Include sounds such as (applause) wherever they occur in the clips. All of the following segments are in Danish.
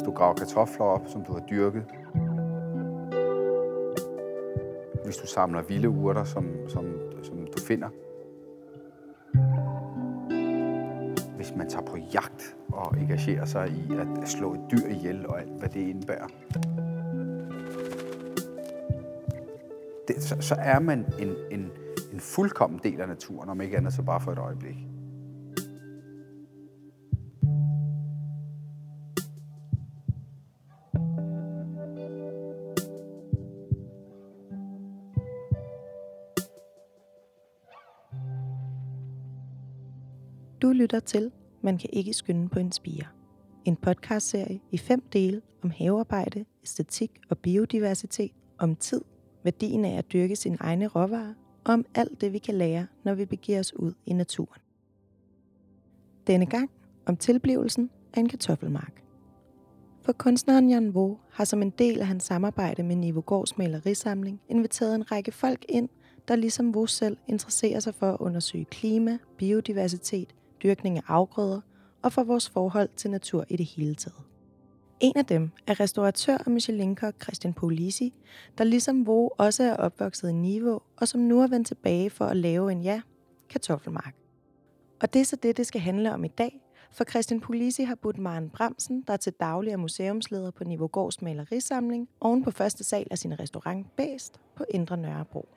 hvis du graver kartofler op, som du har dyrket, hvis du samler vilde urter, som, som, som du finder, hvis man tager på jagt og engagerer sig i at slå et dyr ihjel og alt, hvad det indebærer, det, så, så er man en, en, en fuldkommen del af naturen, om ikke andet så bare for et øjeblik. Lytter til Man kan ikke skynde på en spire. En podcastserie i fem dele om havearbejde, æstetik og biodiversitet, om tid, værdien af at dyrke sine egne råvarer og om alt det, vi kan lære, når vi begiver os ud i naturen. Denne gang om tilblivelsen af en kartoffelmark. For kunstneren Jan Vo har som en del af hans samarbejde med Nivogårds malerisamling inviteret en række folk ind, der ligesom Vo selv interesserer sig for at undersøge klima, biodiversitet, dyrkning af afgrøder og for vores forhold til natur i det hele taget. En af dem er restauratør og Michelin-kok Christian Polisi, der ligesom Vo også er opvokset i Niveau, og som nu er vendt tilbage for at lave en, ja, kartoffelmark. Og det er så det, det skal handle om i dag, for Christian Polisi har budt Maren Bremsen, der er til daglig er museumsleder på Nivogårds malerisamling, oven på første sal af sin restaurant Bæst på Indre Nørrebro.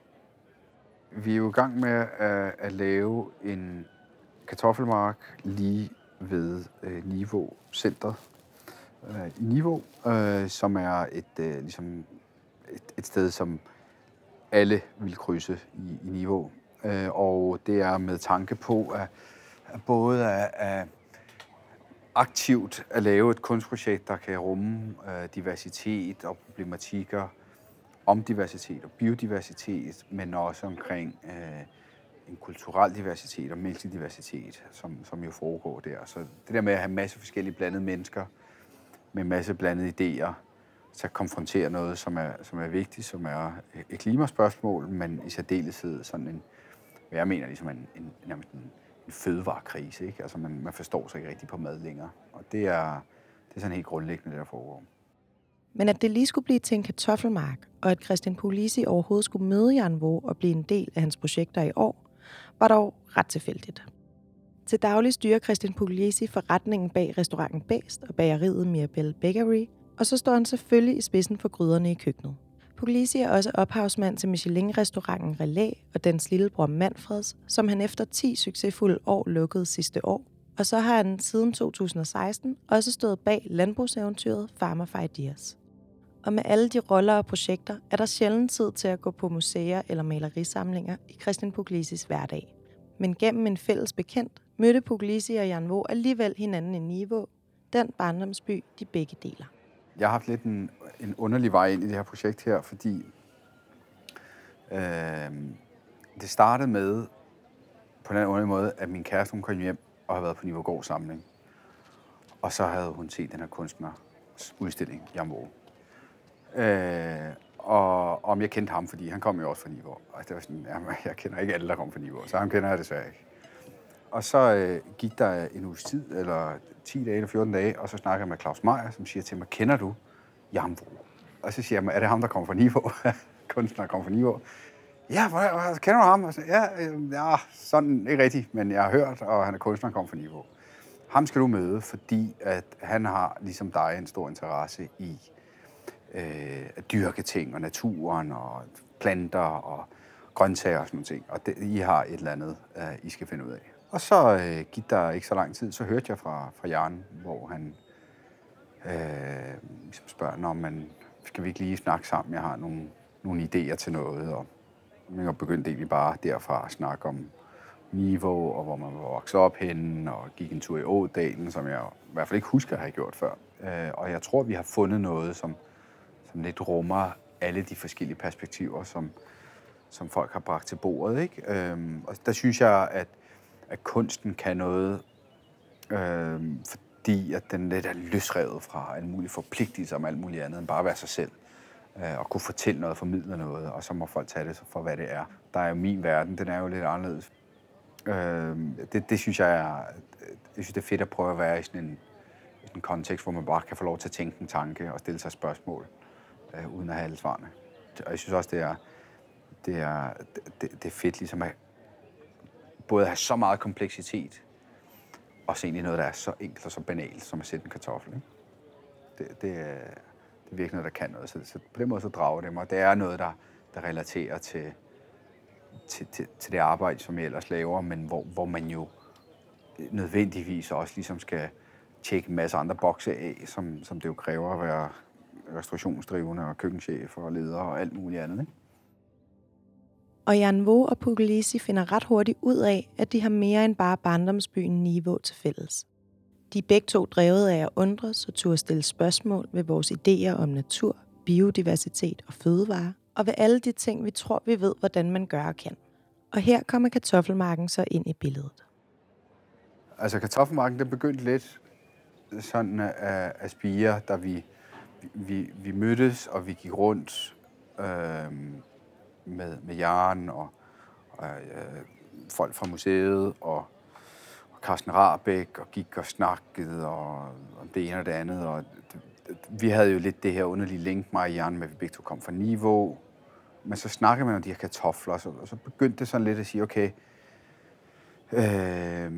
Vi er jo i gang med at, at lave en kartoffelmark lige ved øh, Niveau Center øh, i Niveau, øh, som er et, øh, ligesom et, et sted, som alle vil krydse i, i Niveau. Øh, og det er med tanke på at, at både at, at aktivt at lave et kunstprojekt, der kan rumme øh, diversitet og problematikker om diversitet og biodiversitet, men også omkring øh, en kulturel diversitet og menneskelig diversitet, som, som jo foregår der. Så det der med at have masse forskellige blandede mennesker med en masse blandede idéer, så konfrontere noget, som er, som er vigtigt, som er et klimaspørgsmål, men i særdeleshed sådan en, hvad jeg mener, ligesom en, en, nærmest en, en fødevarekrise. Ikke? Altså man, man forstår sig ikke rigtig på mad længere. Og det er, det er sådan helt grundlæggende, det der foregår. Men at det lige skulle blive til en kartoffelmark, og at Christian Polisi overhovedet skulle møde Jan Vo og blive en del af hans projekter i år, var dog ret tilfældigt. Til daglig styrer Christian Pugliesi forretningen bag restauranten Bæst og bageriet Mirabelle Bakery, og så står han selvfølgelig i spidsen for gryderne i køkkenet. Pugliesi er også ophavsmand til Michelin-restauranten Relæ og dens lillebror Manfreds, som han efter 10 succesfulde år lukkede sidste år. Og så har han siden 2016 også stået bag landbrugseventyret Farmer for Ideas. Og med alle de roller og projekter er der sjældent tid til at gå på museer eller malerisamlinger i Christian Puglisis hverdag. Men gennem en fælles bekendt mødte Puglisi og Jan alligevel hinanden i Niveau, den barndomsby, de begge deler. Jeg har haft lidt en, en underlig vej ind i det her projekt her, fordi øh, det startede med på den underlige måde, at min kæreste hun kom hjem og havde været på Nivågård samling. Og så havde hun set den her kunstner udstilling, Jan Vo. Øh, og om jeg kendte ham, fordi han kom jo også fra Nivå. Altså, og det var sådan, jamen, (laughs) jeg kender ikke alle, der kom fra Nivå, så ham kender jeg desværre ikke. Og så øh, gik der en uges tid, eller 10 dage eller 14 dage, og så snakker jeg med Claus Meier, som siger til mig, kender du Jambro? Og så siger jeg, er det ham, der kommer fra Nivå? (laughs) Kunstner, kommer fra Nivå. Ja, kender du ham? Og så, ja, øh, ja, sådan ikke rigtigt, men jeg har hørt, og han er kunstner, der kommer fra Nivå. Ham skal du møde, fordi at han har, ligesom dig, en stor interesse i øh, at dyrke ting, og naturen, og planter, og grøntsager og sådan noget ting. Og det, I har et eller andet, øh, I skal finde ud af. Og så øh, gik der ikke så lang tid, så hørte jeg fra, fra Jan, hvor han øh, ligesom spørger, når man skal vi ikke lige snakke sammen? Jeg har nogle, nogle idéer til noget, og jeg begyndte egentlig bare derfra at snakke om niveau, og hvor man var vokset op henne, og gik en tur i Ådalen, som jeg i hvert fald ikke husker at have gjort før. Øh, og jeg tror, vi har fundet noget, som, som lidt rummer alle de forskellige perspektiver, som, som folk har bragt til bordet. Ikke? Øhm, og der synes jeg, at at kunsten kan noget, øhm, fordi at den lidt er løsrevet fra alle mulige forpligtelser om alt muligt andet end bare at være sig selv. Øh, og kunne fortælle noget, formidle noget, og så må folk tage det for, hvad det er. Der er jo min verden, den er jo lidt anderledes. Øh, det, det synes jeg er, jeg synes, det er fedt at prøve at være i sådan en, en kontekst, hvor man bare kan få lov til at tænke en tanke og stille sig spørgsmål, øh, uden at have alle svarene. Og jeg synes også, det er, det er, det, det er fedt ligesom at både have så meget kompleksitet, og se egentlig noget, der er så enkelt og så banalt, som at sætte en kartoffel. Ikke? Det, det, er, det er virkelig noget, der kan noget. Så, så på den måde så drager det mig. Det er noget, der, der relaterer til, til, til, til det arbejde, som jeg ellers laver, men hvor, hvor man jo nødvendigvis også ligesom skal tjekke en masse andre bokse af, som, som det jo kræver at være restaurationsdrivende og køkkenchef og leder og alt muligt andet. Ikke? Og Jan Vo og Puglisi finder ret hurtigt ud af, at de har mere end bare barndomsbyen Niveau til fælles. De er begge to drevet af at undres og turde stille spørgsmål ved vores idéer om natur, biodiversitet og fødevare, og ved alle de ting, vi tror, vi ved, hvordan man gør og kan. Og her kommer kartoffelmarken så ind i billedet. Altså kartoffelmarken, det begyndte lidt sådan at, at spire, da vi, vi, vi mødtes, og vi gik rundt øh, med, med Jaren og, og øh, folk fra museet og, og Carsten Rabeck og gik og snakkede og, om det ene og det andet. Og det, vi havde jo lidt det her underlige link, mig og Jaren, med at vi begge to kom fra Niveau. Men så snakkede man om de her kartofler, og så, og så begyndte det sådan lidt at sige, okay, øh,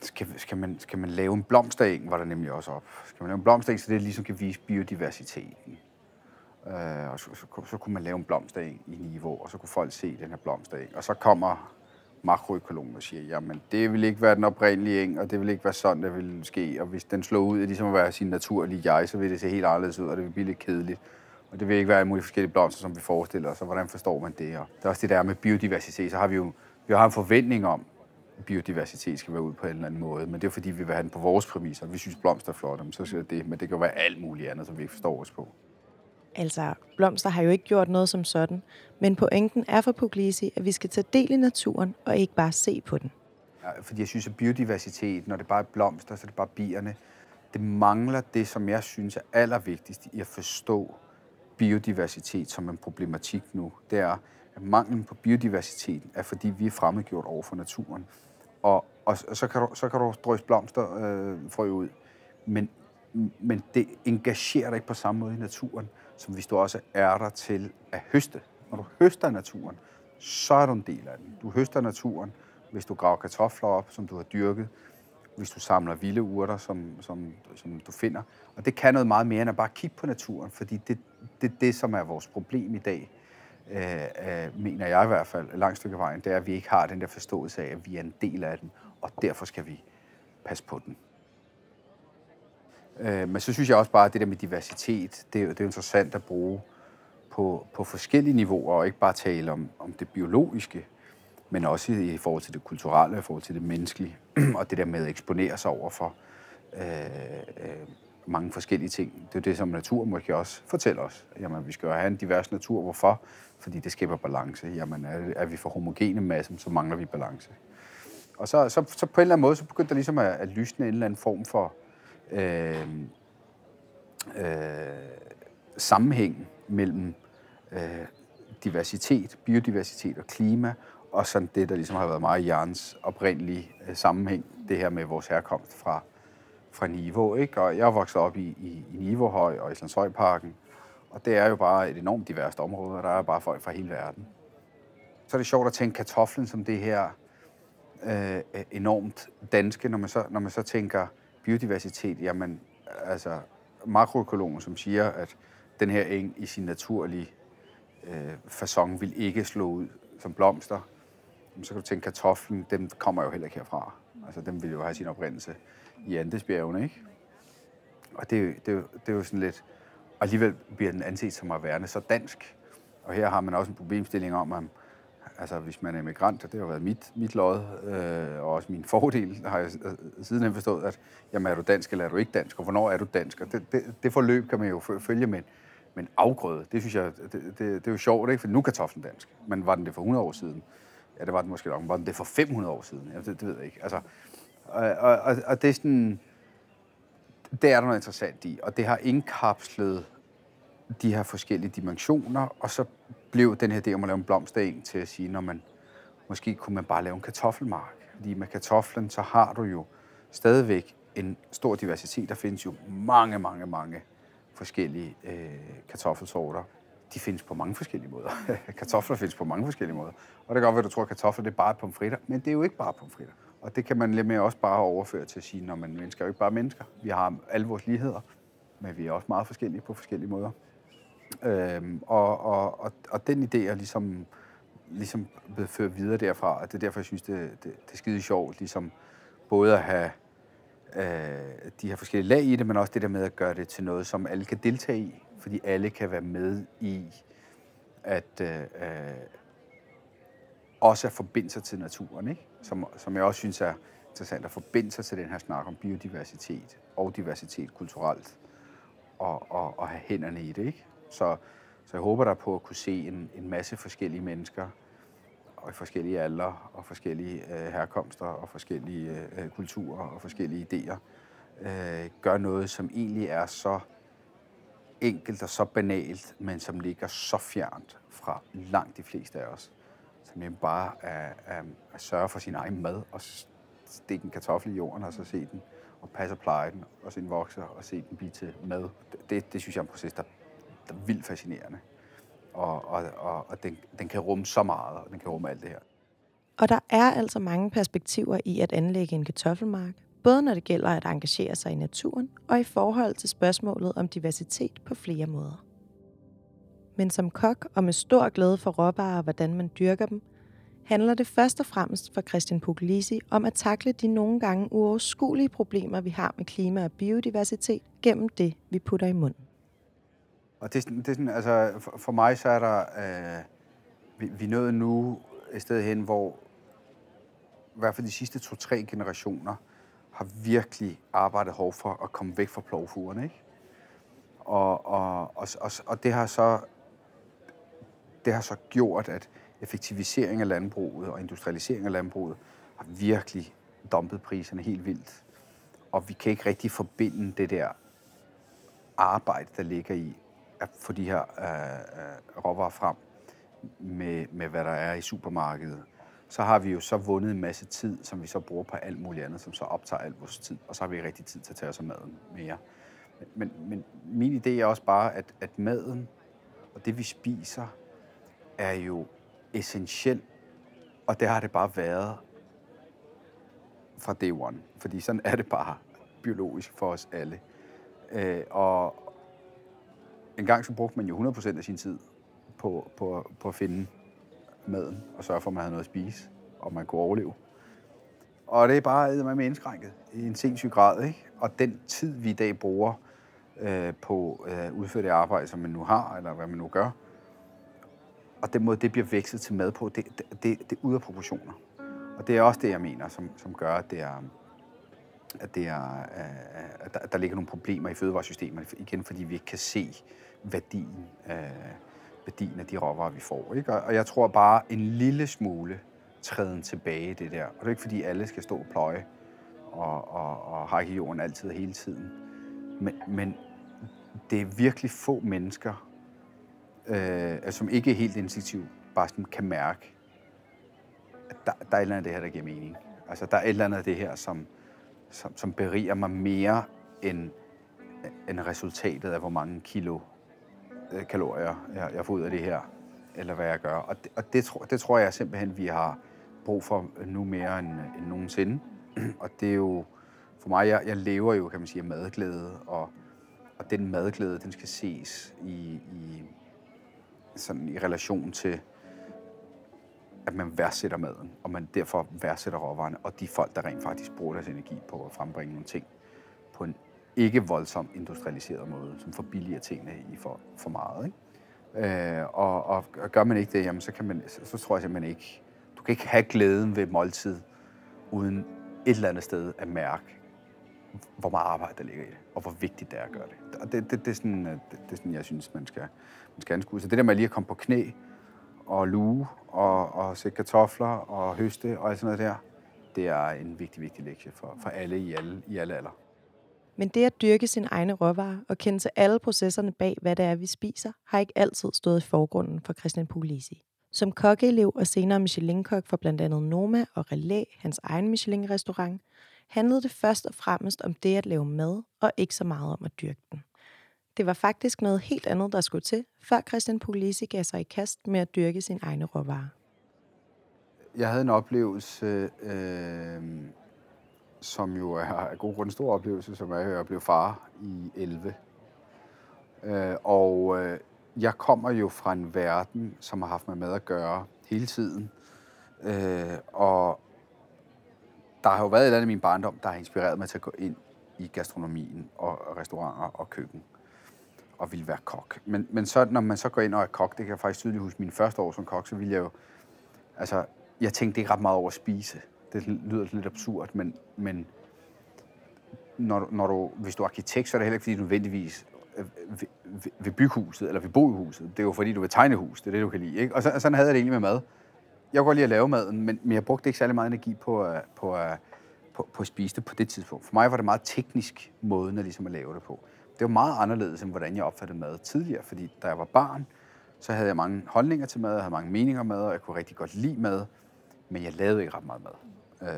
skal, skal, man, skal man lave en blomstereng, var der nemlig også op. Skal man lave en blomstereng, så det ligesom kan vise biodiversiteten. Øh, og så, så, så, så kunne man lave en blomstereng i niveau, og så kunne folk se den her blomstereng. Og så kommer makroøkologen og siger, jamen det vil ikke være den oprindelige eng, og det vil ikke være sådan, det vil ske. Og hvis den slår ud, ligesom at være sin naturlige jeg, så vil det se helt anderledes ud, og det vil blive lidt kedeligt. Og det vil ikke være alle mulige forskellige blomster, som vi forestiller os, og hvordan forstår man det? Og det er også det der med biodiversitet, så har vi jo vi har en forventning om, biodiversitet skal være ud på en eller anden måde, men det er fordi, vi vil have den på vores præmisser. Vi synes, blomster er flotte, så siger det, men det kan jo være alt muligt andet, som vi ikke forstår os på. Altså, blomster har jo ikke gjort noget som sådan, men pointen er for Puglisi, at vi skal tage del i naturen og ikke bare se på den. Ja, fordi jeg synes, at biodiversitet, når det bare er blomster, så er det bare bierne. Det mangler det, som jeg synes er allervigtigst i at forstå biodiversitet som en problematik nu. Det er, at manglen på biodiversitet er, fordi vi er fremmedgjort over for naturen. Og, og, så, kan du, så kan du drøse blomster øh, frø ud. Men, men det engagerer dig ikke på samme måde i naturen, som hvis du også er der til at høste. Når du høster naturen, så er du en del af den. Du høster naturen, hvis du graver kartofler op, som du har dyrket, hvis du samler vilde urter, som, som, som du finder. Og det kan noget meget mere end at bare kigge på naturen, fordi det er det, det, som er vores problem i dag, Øh, øh, mener jeg i hvert fald, et langt stykke af vejen, det er, at vi ikke har den der forståelse af, at vi er en del af den, og derfor skal vi passe på den. Øh, men så synes jeg også bare, at det der med diversitet, det, er, det er interessant at bruge på, på forskellige niveauer, og ikke bare tale om, om det biologiske, men også i forhold til det kulturelle, i forhold til det menneskelige, (clears throat) og det der med at eksponere sig over for øh, øh, mange forskellige ting. Det er det, som natur måske også fortæller os. Jamen, vi skal jo have en divers natur. Hvorfor? Fordi det skaber balance. Jamen, er, er vi for homogene massen, så mangler vi balance. Og så, så, så på en eller anden måde, så begyndte der ligesom at, at lysne en eller anden form for øh, øh, sammenhæng mellem øh, diversitet, biodiversitet og klima, og sådan det, der ligesom har været meget i Jørgens oprindelige øh, sammenhæng, det her med vores herkomst fra, fra Niveau. Ikke? Og jeg er vokset op i, i, i Nivohøj og Islandshøjparken, og det er jo bare et enormt diverst område, og der er bare folk fra hele verden. Så er det sjovt at tænke kartoflen som det her øh, øh enormt danske, når man, så, når man så tænker biodiversitet, jamen altså makroøkologen, som siger, at den her eng i sin naturlige øh, fasong vil ikke slå ud som blomster, så kan du tænke, kartoflen, den kommer jo heller ikke herfra. Altså, den vil jo have sin oprindelse i Andesbjergene, ikke? Og det, det, det er jo sådan lidt... Og alligevel bliver den anset som at være så dansk. Og her har man også en problemstilling om, at altså, hvis man er emigrant, og det har været mit, mit lod, øh, og også min fordel, har jeg øh, sidenhen forstået, at jamen, er du dansk, eller er du ikke dansk, og hvornår er du dansk? Og det, det, det forløb kan man jo følge med, men afgrøde. Det synes jeg, det, det, det er jo sjovt, ikke? for nu er kartoflen dansk. Men var den det for 100 år siden? Ja, det var den måske nok. Var den det for 500 år siden? Ja, det, det ved jeg ikke. Altså, og, og, og det er sådan, det er der noget interessant i, og det har indkapslet de her forskellige dimensioner, og så blev den her idé om at lave en blomstereng til at sige, når man måske kunne man bare lave en kartoffelmark. Fordi med kartoflen, så har du jo stadigvæk en stor diversitet. Der findes jo mange, mange, mange forskellige øh, kartoffelsorter. De findes på mange forskellige måder. (laughs) Kartofler findes på mange forskellige måder. Og det kan godt være, at du tror, at kartofler det er bare pomfritter, men det er jo ikke bare pomfritter. Og det kan man lidt mere også bare overføre til at sige, når man mennesker er jo ikke bare mennesker. Vi har alle vores ligheder, men vi er også meget forskellige på forskellige måder. Øhm, og, og, og, og den idé er ligesom, ligesom blevet ført videre derfra, og det er derfor, jeg synes, det, det, det er skide sjovt, ligesom både at have øh, de her forskellige lag i det, men også det der med at gøre det til noget, som alle kan deltage i, fordi alle kan være med i at øh, øh også at forbinde sig til naturen, ikke? Som, som jeg også synes er interessant at forbinde sig til den her snak om biodiversitet og diversitet kulturelt, og, og, og have hænderne i det. Ikke? Så, så jeg håber der på at kunne se en, en masse forskellige mennesker, og i forskellige alder, og forskellige øh, herkomster, og forskellige øh, kulturer, og forskellige idéer, øh, gør noget, som egentlig er så enkelt og så banalt, men som ligger så fjernt fra langt de fleste af os med bare at, at, at sørge for sin egen mad, og stikke en kartoffel i jorden, og så se den, og passe og pleje den, og se den vokse, og se den blive til mad. Det, det synes jeg er en proces, der, der er vildt fascinerende og, og, og, og den, den kan rumme så meget, og den kan rumme alt det her. Og der er altså mange perspektiver i at anlægge en kartoffelmark, både når det gælder at engagere sig i naturen, og i forhold til spørgsmålet om diversitet på flere måder. Men som kok og med stor glæde for råvarer og hvordan man dyrker dem, handler det først og fremmest for Christian Puglisi om at takle de nogle gange uoverskuelige problemer, vi har med klima og biodiversitet gennem det, vi putter i munden. Og det, det er sådan, altså, for, for mig så er der, øh, vi, vi er nået nu et sted hen, hvor i hvert fald de sidste to-tre generationer har virkelig arbejdet hårdt for at komme væk fra plovfugerne, ikke? Og, og, og, og, og det har så det har så gjort, at effektivisering af landbruget og industrialisering af landbruget har virkelig dumpet priserne helt vildt. Og vi kan ikke rigtig forbinde det der arbejde, der ligger i at få de her øh, øh, råvarer frem med, med, hvad der er i supermarkedet, så har vi jo så vundet en masse tid, som vi så bruger på alt muligt andet, som så optager al vores tid, og så har vi ikke rigtig tid til at tage os af maden mere. Men, men min idé er også bare, at, at maden og det, vi spiser, er jo essentielt, og det har det bare været fra day one. Fordi sådan er det bare biologisk for os alle. Øh, og, en gang så brugte man jo 100% af sin tid på, på, på at finde maden og sørge for, at man havde noget at spise, og man kunne overleve. Og det er bare med indskrænket i en sindssyg grad. Ikke? Og den tid, vi i dag bruger øh, på øh, udføre det arbejde, som man nu har, eller hvad man nu gør, og den måde, det bliver vækstet til mad på, det, det, det, det er ude af proportioner. Og det er også det, jeg mener, som, som gør, at det er, at, det er, øh, at der, der ligger nogle problemer i fødevaresystemet, igen fordi vi ikke kan se værdien, øh, værdien af de råvarer, vi får. Ikke? Og jeg tror bare en lille smule træden tilbage det der. Og det er ikke fordi alle skal stå og pløje og, og, og hakke jorden altid og hele tiden. Men, men det er virkelig få mennesker, øh, som ikke er helt instinktivt bare sådan kan mærke, at der, der er et eller andet af det her, der giver mening. Altså, der er et eller andet af det her, som, som, som beriger mig mere end, end resultatet af, hvor mange kilo øh, kalorier jeg, jeg får ud af det her, eller hvad jeg gør. Og det, og det, tror, det tror jeg simpelthen, vi har brug for nu mere end, end nogensinde. (clears throat) og det er jo, for mig, jeg, jeg lever jo, kan man sige, af madglæde, og, og den madglæde, den skal ses i, i, sådan i relation til, at man værdsætter maden, og man derfor værdsætter råvarerne, og de folk, der rent faktisk bruger deres energi på at frembringe nogle ting på en ikke voldsomt industrialiseret måde, som forbilliger tingene i for, for meget. Ikke? Øh, og, og, og gør man ikke det, jamen, så, kan man, så, så tror jeg simpelthen ikke, du kan ikke have glæden ved et måltid, uden et eller andet sted at mærke, hvor meget arbejde der ligger i det, og hvor vigtigt det er at gøre det. Og det, det, det, er, sådan, øh, det, det er sådan, jeg synes, man skal, man skal anskue. Så det der med lige at komme på knæ, og luge, og, og sætte kartofler, og høste, og alt sådan noget der, det er en vigtig, vigtig lektie for, for alle i alle, i alle alder. Men det at dyrke sin egne råvarer og kende til alle processerne bag, hvad det er, vi spiser, har ikke altid stået i forgrunden for Christian Puglisi. Som kokkeelev og senere Michelin-kok for blandt andet Noma og Relæ, hans egen Michelin-restaurant, handlede det først og fremmest om det at lave mad, og ikke så meget om at dyrke den. Det var faktisk noget helt andet, der skulle til, før Christian Puglisi gav sig i kast med at dyrke sin egne råvarer. Jeg havde en oplevelse, øh, som jo er af god grund en stor oplevelse, som er, at jeg blev far i 11. Øh, og øh, jeg kommer jo fra en verden, som har haft med mad at gøre hele tiden. Øh, og der har jo været et eller andet i min barndom, der har inspireret mig til at gå ind i gastronomien og restauranter og køkken og ville være kok. Men, men så, når man så går ind og er kok, det kan jeg faktisk tydeligt huske, min første år som kok, så ville jeg jo, altså, jeg tænkte ikke ret meget over at spise. Det lyder lidt absurd, men, men når, når du, hvis du er arkitekt, så er det heller ikke fordi du nødvendigvis ved, ved, ved huset, eller ved bo i huset. Det er jo fordi, du vil tegne hus. Det er det, du kan lide. Ikke? Og så, sådan havde jeg det egentlig med mad. Jeg går lige at lave maden, men, men jeg brugte ikke særlig meget energi på, på, på, på, på at spise det på det tidspunkt. For mig var det meget teknisk måden at, ligesom at lave det på. Det var meget anderledes, end hvordan jeg opfattede mad tidligere, fordi da jeg var barn, så havde jeg mange holdninger til mad, jeg havde mange meninger med, og jeg kunne rigtig godt lide mad, men jeg lavede ikke ret meget mad. Øh,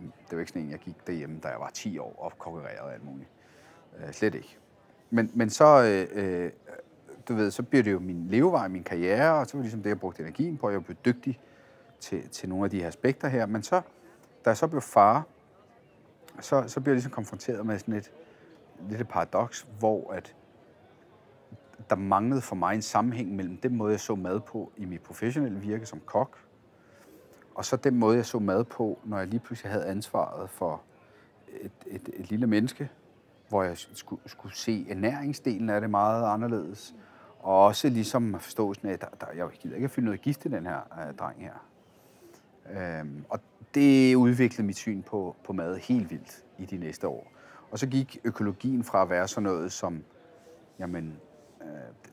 det var ikke sådan en, jeg gik derhjemme, da jeg var 10 år og konkurrerede alt muligt. Øh, slet ikke. Men, men så, øh, øh, du ved, så bliver det jo min levevej, min karriere, og så var det ligesom det, jeg brugte energien på. Jeg blev dygtig til, til nogle af de her aspekter her. Men så, da jeg så blev far, så, så bliver jeg ligesom konfronteret med sådan et lille paradoks, hvor at der manglede for mig en sammenhæng mellem den måde, jeg så mad på i mit professionelle virke som kok, og så den måde, jeg så mad på, når jeg lige pludselig havde ansvaret for et, et, et lille menneske, hvor jeg skulle, skulle se ernæringsdelen af det meget anderledes. Og også ligesom forståelsen af, at der, der, jeg gider ikke at fylde noget gift i den her øh, dreng her. Øhm, og det udviklede mit syn på, på mad helt vildt i de næste år. Og så gik økologien fra at være sådan noget som, jamen, øh,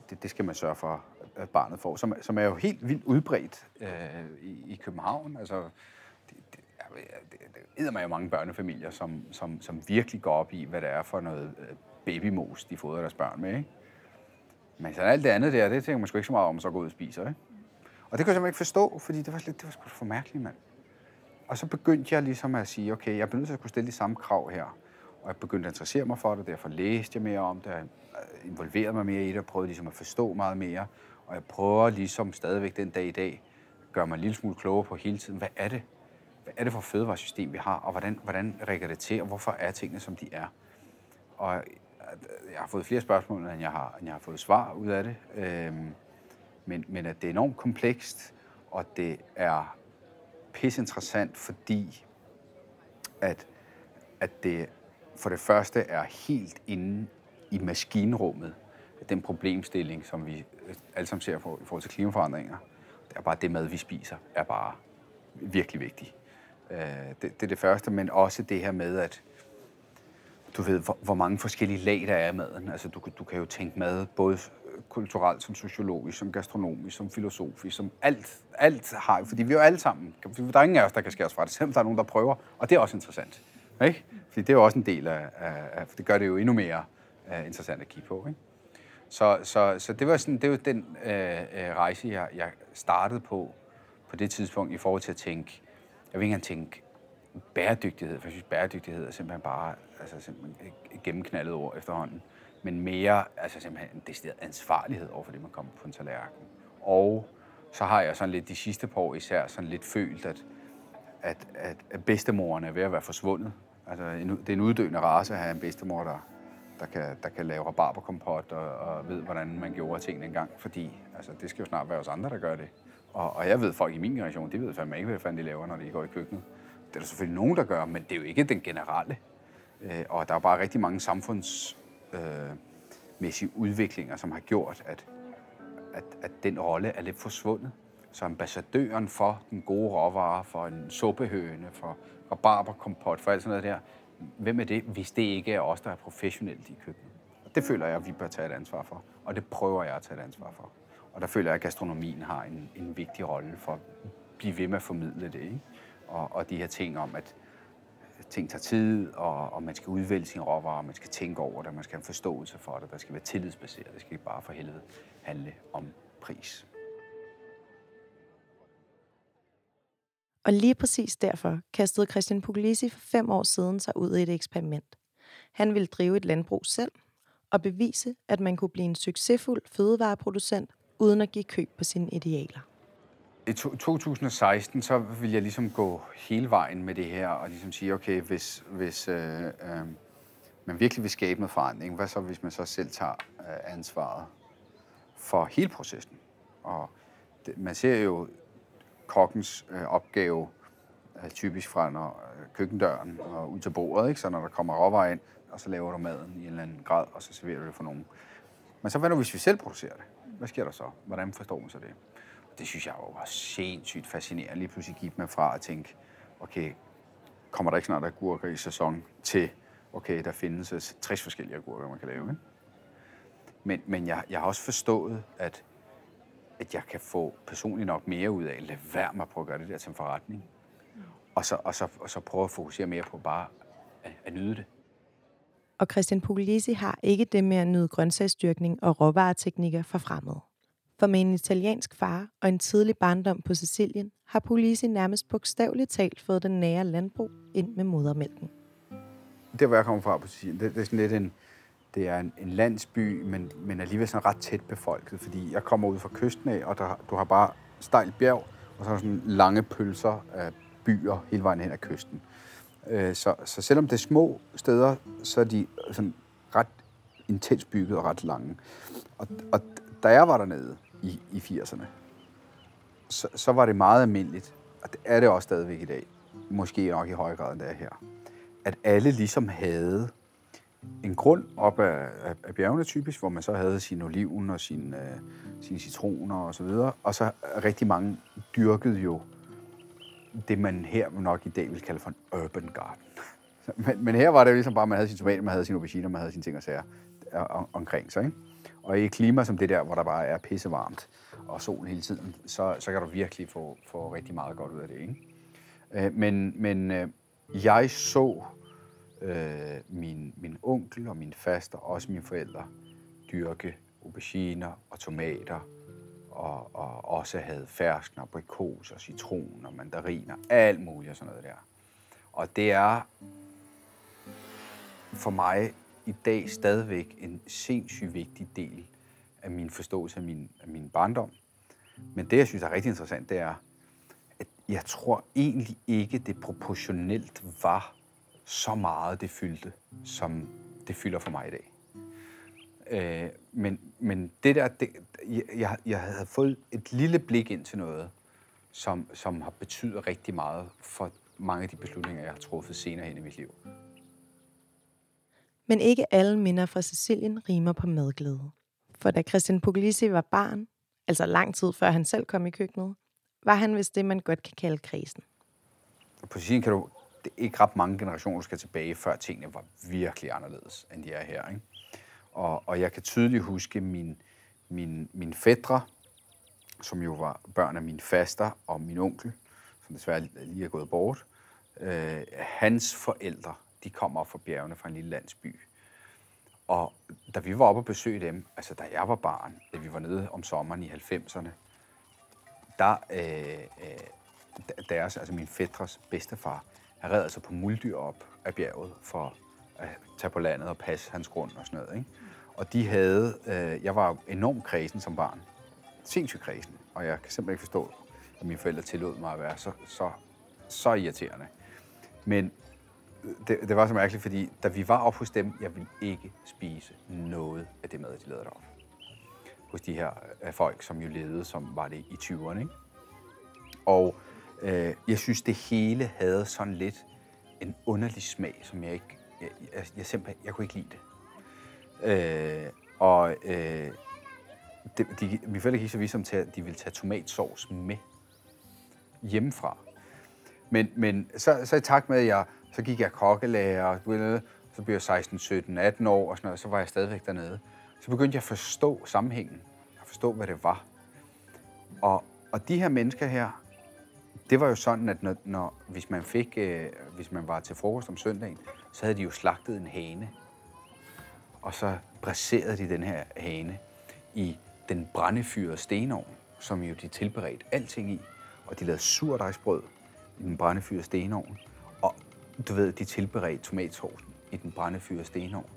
det, det skal man sørge for, at barnet får, som, som er jo helt vildt udbredt øh, i, i København. Altså, det, det, det, det jo mange børnefamilier, som, som, som virkelig går op i, hvad det er for noget øh, babymos, de fodrer deres børn med. Ikke? Men så alt det andet der, det tænker man sgu ikke så meget om, så går ud og spiser. Ikke? Og det kunne jeg simpelthen ikke forstå, fordi det var, lidt, det var sgu for mærkeligt, mand. Og så begyndte jeg ligesom at sige, okay, jeg er nødt til at kunne stille de samme krav her. Og jeg begyndte at interessere mig for det, derfor læste jeg mere om det, jeg involverede mig mere i det, og prøvede ligesom at forstå meget mere. Og jeg prøver ligesom stadigvæk den dag i dag, gøre mig en lille smule klogere på hele tiden, hvad er det, hvad er det for fødevaresystem, vi har, og hvordan, hvordan rækker det til, og hvorfor er tingene, som de er. Og øh, jeg har fået flere spørgsmål, end jeg har, end jeg har fået svar ud af det. Øhm, men, men at det er enormt komplekst, og det er pisseinteressant, fordi at, at det for det første er helt inde i maskinrummet, den problemstilling, som vi øh, alle sammen ser på i forhold til klimaforandringer. Det er bare det mad, vi spiser, er bare virkelig vigtigt. Øh, det, det er det første, men også det her med, at du ved, hvor, hvor mange forskellige lag der er i maden. Altså, du, du kan jo tænke mad både kulturelt, som sociologisk, som gastronomisk, som filosofisk, som alt, alt har, fordi vi er jo alle sammen, der er ingen af os, der kan skæres fra det, (laughs) selvom der er nogen, der prøver, og det er også interessant. Ikke? Fordi det er jo også en del af, af, for det gør det jo endnu mere uh, interessant at kigge på. Ikke? Så, så, så det var sådan, det var den uh, rejse, jeg, jeg startede på, på det tidspunkt, i forhold til at tænke, jeg vil ikke engang tænke bæredygtighed, for jeg synes, bæredygtighed er simpelthen bare altså simpelthen et gennemknaldet ord efterhånden, men mere altså simpelthen en decideret ansvarlighed over for det, man kommer på en tallerken. Og så har jeg sådan lidt de sidste par år især sådan lidt følt, at, at, at, at bedstemoren er ved at være forsvundet. Altså, en, det er en uddøende race at have en bedstemor, der, der, kan, der kan lave rabarberkompot og, og ved, hvordan man gjorde tingene engang. Fordi altså, det skal jo snart være os andre, der gør det. Og, og jeg ved, folk i min generation, de ved fandme ikke, hvad fanden de laver, når de går i køkkenet. Det er der selvfølgelig nogen, der gør, men det er jo ikke den generelle. Øh, og der er bare rigtig mange samfunds øh, udviklinger, som har gjort, at, at, at den rolle er lidt forsvundet. Så ambassadøren for den gode råvare, for en suppehøne, for rabarberkompot, for alt sådan noget der, hvem er det, hvis det ikke er os, der er professionelt i køkkenet? Det føler jeg, at vi bør tage et ansvar for, og det prøver jeg at tage et ansvar for. Og der føler jeg, at gastronomien har en, en vigtig rolle for at blive ved med at formidle det. Ikke? Og, og de her ting om, at ting tager tid, og, og man skal udvælge sine råvarer, man skal tænke over det, man skal have en forståelse for det, der skal være tillidsbaseret, det skal ikke bare for helvede handle om pris. Og lige præcis derfor kastede Christian Puglisi for fem år siden sig ud i et eksperiment. Han ville drive et landbrug selv og bevise, at man kunne blive en succesfuld fødevareproducent uden at give køb på sine idealer. I 2016, så ville jeg ligesom gå hele vejen med det her, og ligesom sige, okay, hvis, hvis øh, øh, man virkelig vil skabe noget forandring, hvad så hvis man så selv tager øh, ansvaret for hele processen? Og det, man ser jo kokkens øh, opgave øh, typisk fra når, øh, køkkendøren og ud til bordet, ikke? så når der kommer råvarer ind, og så laver du maden i en eller anden grad, og så serverer du det for nogen. Men så hvad nu, hvis vi selv producerer det? Hvad sker der så? Hvordan forstår man så det? Det synes jeg var sindssygt fascinerende. Lige pludselig gik man fra at tænke, okay, kommer der ikke snart agurker i sæson, til, okay, der findes altså 60 forskellige agurker, man kan lave. Ikke? Men, men jeg, jeg har også forstået, at, at jeg kan få personligt nok mere ud af at lade være med at prøve at gøre det der til en forretning. Og så, og så, og så prøve at fokusere mere på bare at, at nyde det. Og Christian Puglisi har ikke det med at nyde grøntsagsdyrkning og råvareteknikker for fremmede. For med en italiensk far og en tidlig barndom på Sicilien, har Polisi nærmest bogstaveligt talt fået den nære landbrug ind med modermælken. Det, hvor jeg kommer fra på Sicilien, det, det er sådan lidt en, det er en, en landsby, men, men alligevel sådan ret tæt befolket, fordi jeg kommer ud fra kysten af, og der, du har bare stejl bjerg, og så er der sådan lange pølser af byer hele vejen hen ad kysten. Øh, så, så selvom det er små steder, så er de sådan ret intens bygget og ret lange. Og, og da jeg var dernede i, i 80'erne, så, så var det meget almindeligt, og det er det også stadigvæk i dag, måske nok i højere grad end det er her, at alle ligesom havde en grund op af, af, af bjergene typisk, hvor man så havde sin oliven og sin, øh, sine citroner og så videre, og så rigtig mange dyrkede jo det, man her nok i dag vil kalde for en urban garden. (laughs) Men, men her var det ligesom bare, at man havde sin tomater, man havde sine auberginer, man havde sine ting og sager øh, omkring sig. Ikke? Og i et klima som det der, hvor der bare er pissevarmt og sol hele tiden, så, så kan du virkelig få, få rigtig meget godt ud af det. Ikke? Øh, men men øh, jeg så øh, min, min onkel og min faster, også mine forældre, dyrke auberginer og tomater og, og også havde ferskner, brikos og citron og mandariner, alt muligt og sådan noget der. Og det er for mig i dag stadigvæk en sindssygt vigtig del af min forståelse af min, af min barndom. Men det, jeg synes er rigtig interessant, det er, at jeg tror egentlig ikke, det proportionelt var så meget, det fyldte, som det fylder for mig i dag. Øh, men, men det der, det, jeg, jeg havde fået et lille blik ind til noget, som, som har betydet rigtig meget for mange af de beslutninger, jeg har truffet senere hen i mit liv. Men ikke alle minder fra Sicilien rimer på madglæde. For da Christian Puglisi var barn, altså lang tid før han selv kom i køkkenet, var han vist det, man godt kan kalde krisen. På Sicilien kan du det er ikke ret mange generationer, skal tilbage, før tingene var virkelig anderledes, end de er her. Ikke? Og, og jeg kan tydeligt huske min, min, min fædre, som jo var børn af min faster og min onkel, som desværre lige er gået bort. Øh, hans forældre, de kommer fra bjergene fra en lille landsby. Og da vi var oppe og besøge dem, altså da jeg var barn, da vi var nede om sommeren i 90'erne, der øh, øh, deres, altså min fædres bedstefar, han red altså på muldyr op af bjerget for at tage på landet og passe hans grund og sådan noget. Ikke? Og de havde, øh, jeg var enormt kredsen som barn. Sindssygt kredsen. Og jeg kan simpelthen ikke forstå, at mine forældre tillod mig at være så, så, så irriterende. Men det, det var så mærkeligt, fordi da vi var oppe hos dem, jeg ville ikke spise noget af det mad, de lavede deroppe. Hos de her øh, folk, som jo levede, som var det i 20'erne. Ikke? Og øh, jeg synes, det hele havde sådan lidt en underlig smag, som jeg ikke, jeg, jeg, jeg simpelthen, jeg kunne ikke lide det. Øh, og øh, det, de, mine forældre gik så vidt som til, at de ville tage tomatsovs med hjemmefra. Men, men så, så i takt med, at jeg, så gik jeg kokkelærer, du ved, så blev jeg 16, 17, 18 år og sådan noget, så var jeg stadigvæk dernede. Så begyndte jeg at forstå sammenhængen, at forstå, hvad det var. Og, og de her mennesker her, det var jo sådan, at når, når, hvis, man fik, øh, hvis man var til frokost om søndagen, så havde de jo slagtet en hane og så braserede de den her hane i den brændefyrede stenovn, som jo de tilberedte alting i. Og de lavede surdejsbrød i den brændefyrede stenovn. Du ved, de tilberedte tomatsovsen i den brændefyrede stenovn.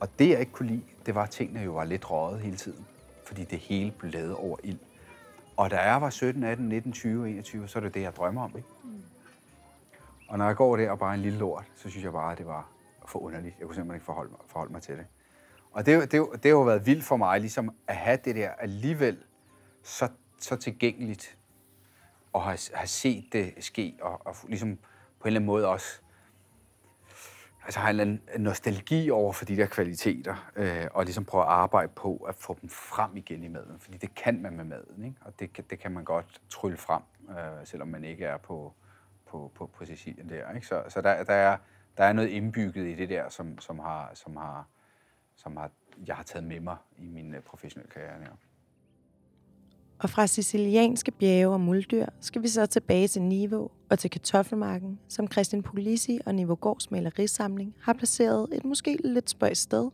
Og det, jeg ikke kunne lide, det var, at tingene jo var lidt røget hele tiden. Fordi det hele blev lavet over ild. Og da jeg var 17, 18, 19, 20, 21, så er det det, jeg drømmer om. Ikke? Mm. Og når jeg går der og bare en lille lort, så synes jeg bare, at det var for underligt. Jeg kunne simpelthen ikke forholde mig, forholde mig til det. Og det, det, det har jo været vildt for mig, ligesom at have det der alligevel så, så tilgængeligt, og have, have set det ske, og, og ligesom på en eller anden måde også altså har en nostalgi over for de der kvaliteter, øh, og ligesom prøve at arbejde på at få dem frem igen i maden. Fordi det kan man med maden, ikke? og det, det kan man godt trylle frem, øh, selvom man ikke er på, på, på, på Sicilien der. Ikke? Så, så der, der, er, der er noget indbygget i det der, som, som, har, som, har, som har, jeg har taget med mig i min øh, professionelle karriere. Ikke? Og fra sicilianske bjerge og muldyr skal vi så tilbage til Niveau og til kartoffelmarken, som Christian Polisi og Niveau Gårds malerisamling har placeret et måske lidt spøjs sted.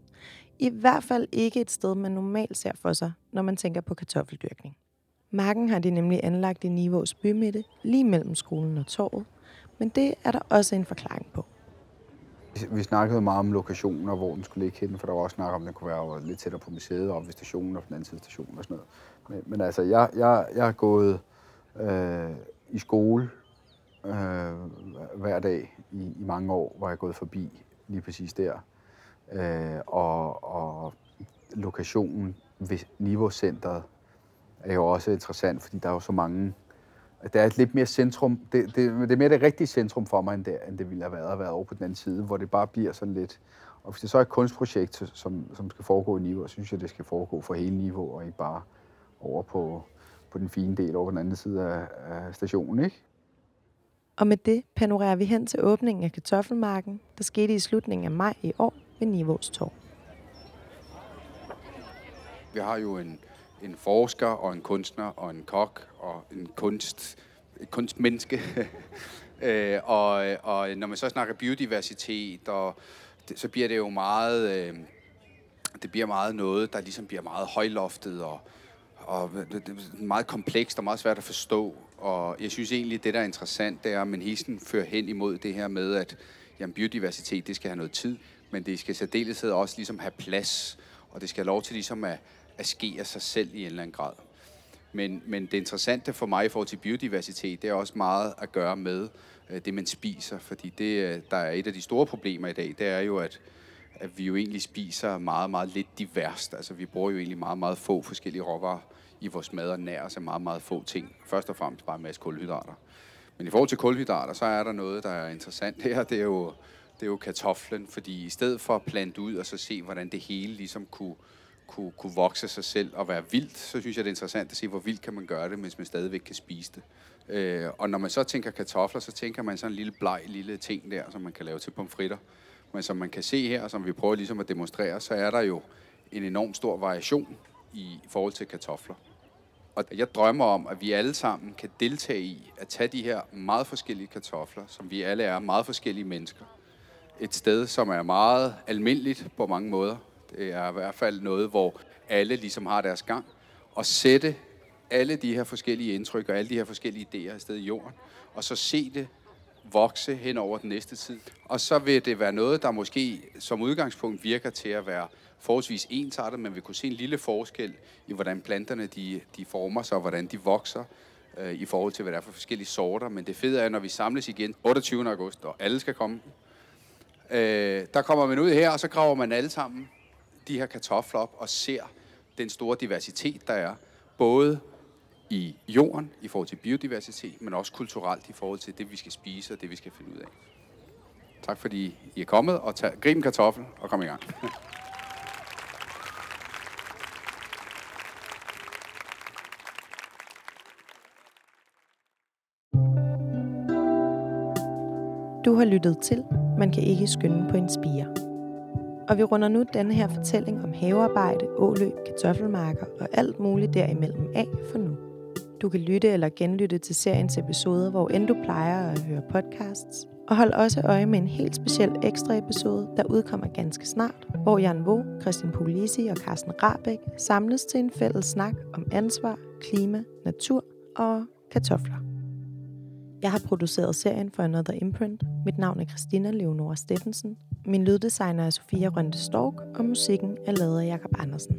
I hvert fald ikke et sted, man normalt ser for sig, når man tænker på kartoffeldyrkning. Marken har de nemlig anlagt i Nivås bymitte, lige mellem skolen og torvet, men det er der også en forklaring på. Vi snakkede meget om lokationer, hvor den skulle ligge henne, for der var også snak om, at den kunne være lidt tættere på museet og ved stationen og på den anden side stationen og sådan noget. Men, men altså, jeg, jeg, jeg har gået øh, i skole øh, hver dag i, i mange år, hvor jeg er gået forbi lige præcis der. Øh, og, og lokationen ved Niveau-centret er jo også interessant, fordi der er jo så mange det er et lidt mere centrum. Det, det, det er mere det rigtige centrum for mig, end det, end det ville have været at være over på den anden side, hvor det bare bliver sådan lidt... Og hvis det så er et kunstprojekt, som, som skal foregå i niveau, så synes jeg, det skal foregå for hele niveau, og ikke bare over på, på den fine del over på den anden side af, af stationen, ikke? Og med det panorerer vi hen til åbningen af kartoffelmarken, der skete i slutningen af maj i år ved Nivås Torv. Vi har jo en, en forsker og en kunstner og en kok og en kunst, et kunstmenneske. (laughs) øh, og, og når man så snakker biodiversitet, og det, så bliver det jo meget, øh, det bliver meget noget, der ligesom bliver meget højloftet og, og det, det er meget komplekst og meget svært at forstå. Og jeg synes egentlig, det der er interessant, det er, at man hisen fører hen imod det her med, at jamen, biodiversitet, det skal have noget tid, men det skal særdeleshed også ligesom have plads, og det skal have lov til ligesom at, at ske af sig selv i en eller anden grad. Men, men det interessante for mig i forhold til biodiversitet, det er også meget at gøre med øh, det, man spiser. Fordi det, øh, der er et af de store problemer i dag, det er jo, at, at vi jo egentlig spiser meget, meget lidt diverst. Altså vi bruger jo egentlig meget, meget få forskellige råvarer i vores mad og nærer os af altså meget, meget få ting. Først og fremmest bare en masse kulhydrater. Men i forhold til kulhydrater, så er der noget, der er interessant her. Det er jo, det er jo kartoflen, fordi i stedet for at plante ud og så se, hvordan det hele ligesom kunne, kunne, kunne vokse sig selv og være vildt, så synes jeg, det er interessant at se, hvor vildt kan man gøre det, mens man stadigvæk kan spise det. Øh, og når man så tænker kartofler, så tænker man sådan en lille bleg lille ting der, som man kan lave til pomfritter. Men som man kan se her, som vi prøver ligesom at demonstrere, så er der jo en enorm stor variation i forhold til kartofler. Og jeg drømmer om, at vi alle sammen kan deltage i at tage de her meget forskellige kartofler, som vi alle er meget forskellige mennesker. Et sted, som er meget almindeligt på mange måder. Det er i hvert fald noget, hvor alle ligesom har deres gang. Og sætte alle de her forskellige indtryk og alle de her forskellige idéer afsted i jorden. Og så se det vokse hen over den næste tid. Og så vil det være noget, der måske som udgangspunkt virker til at være forholdsvis ensartet, men vi kunne se en lille forskel i, hvordan planterne de, de former sig, og hvordan de vokser øh, i forhold til, hvad der er for forskellige sorter. Men det fede er, når vi samles igen 28. august, og alle skal komme, øh, der kommer man ud her, og så graver man alle sammen de her kartofler op og ser den store diversitet, der er. Både i jorden i forhold til biodiversitet, men også kulturelt i forhold til det, vi skal spise og det, vi skal finde ud af. Tak fordi I er kommet, og tag, grib en kartoffel og kom i gang. Du har lyttet til Man kan ikke skynde på en spire. Og vi runder nu denne her fortælling om havearbejde, åløb, kartoffelmarker og alt muligt derimellem af for nu. Du kan lytte eller genlytte til seriens episoder, hvor end du plejer at høre podcasts. Og hold også øje med en helt speciel ekstra episode, der udkommer ganske snart, hvor Jan Vo, Christian Polisi og Carsten Rabeck samles til en fælles snak om ansvar, klima, natur og kartofler. Jeg har produceret serien for Another Imprint. Mit navn er Christina Leonora Steffensen. Min lyddesigner er Sofia Rønte Stork, og musikken er lavet af Jakob Andersen.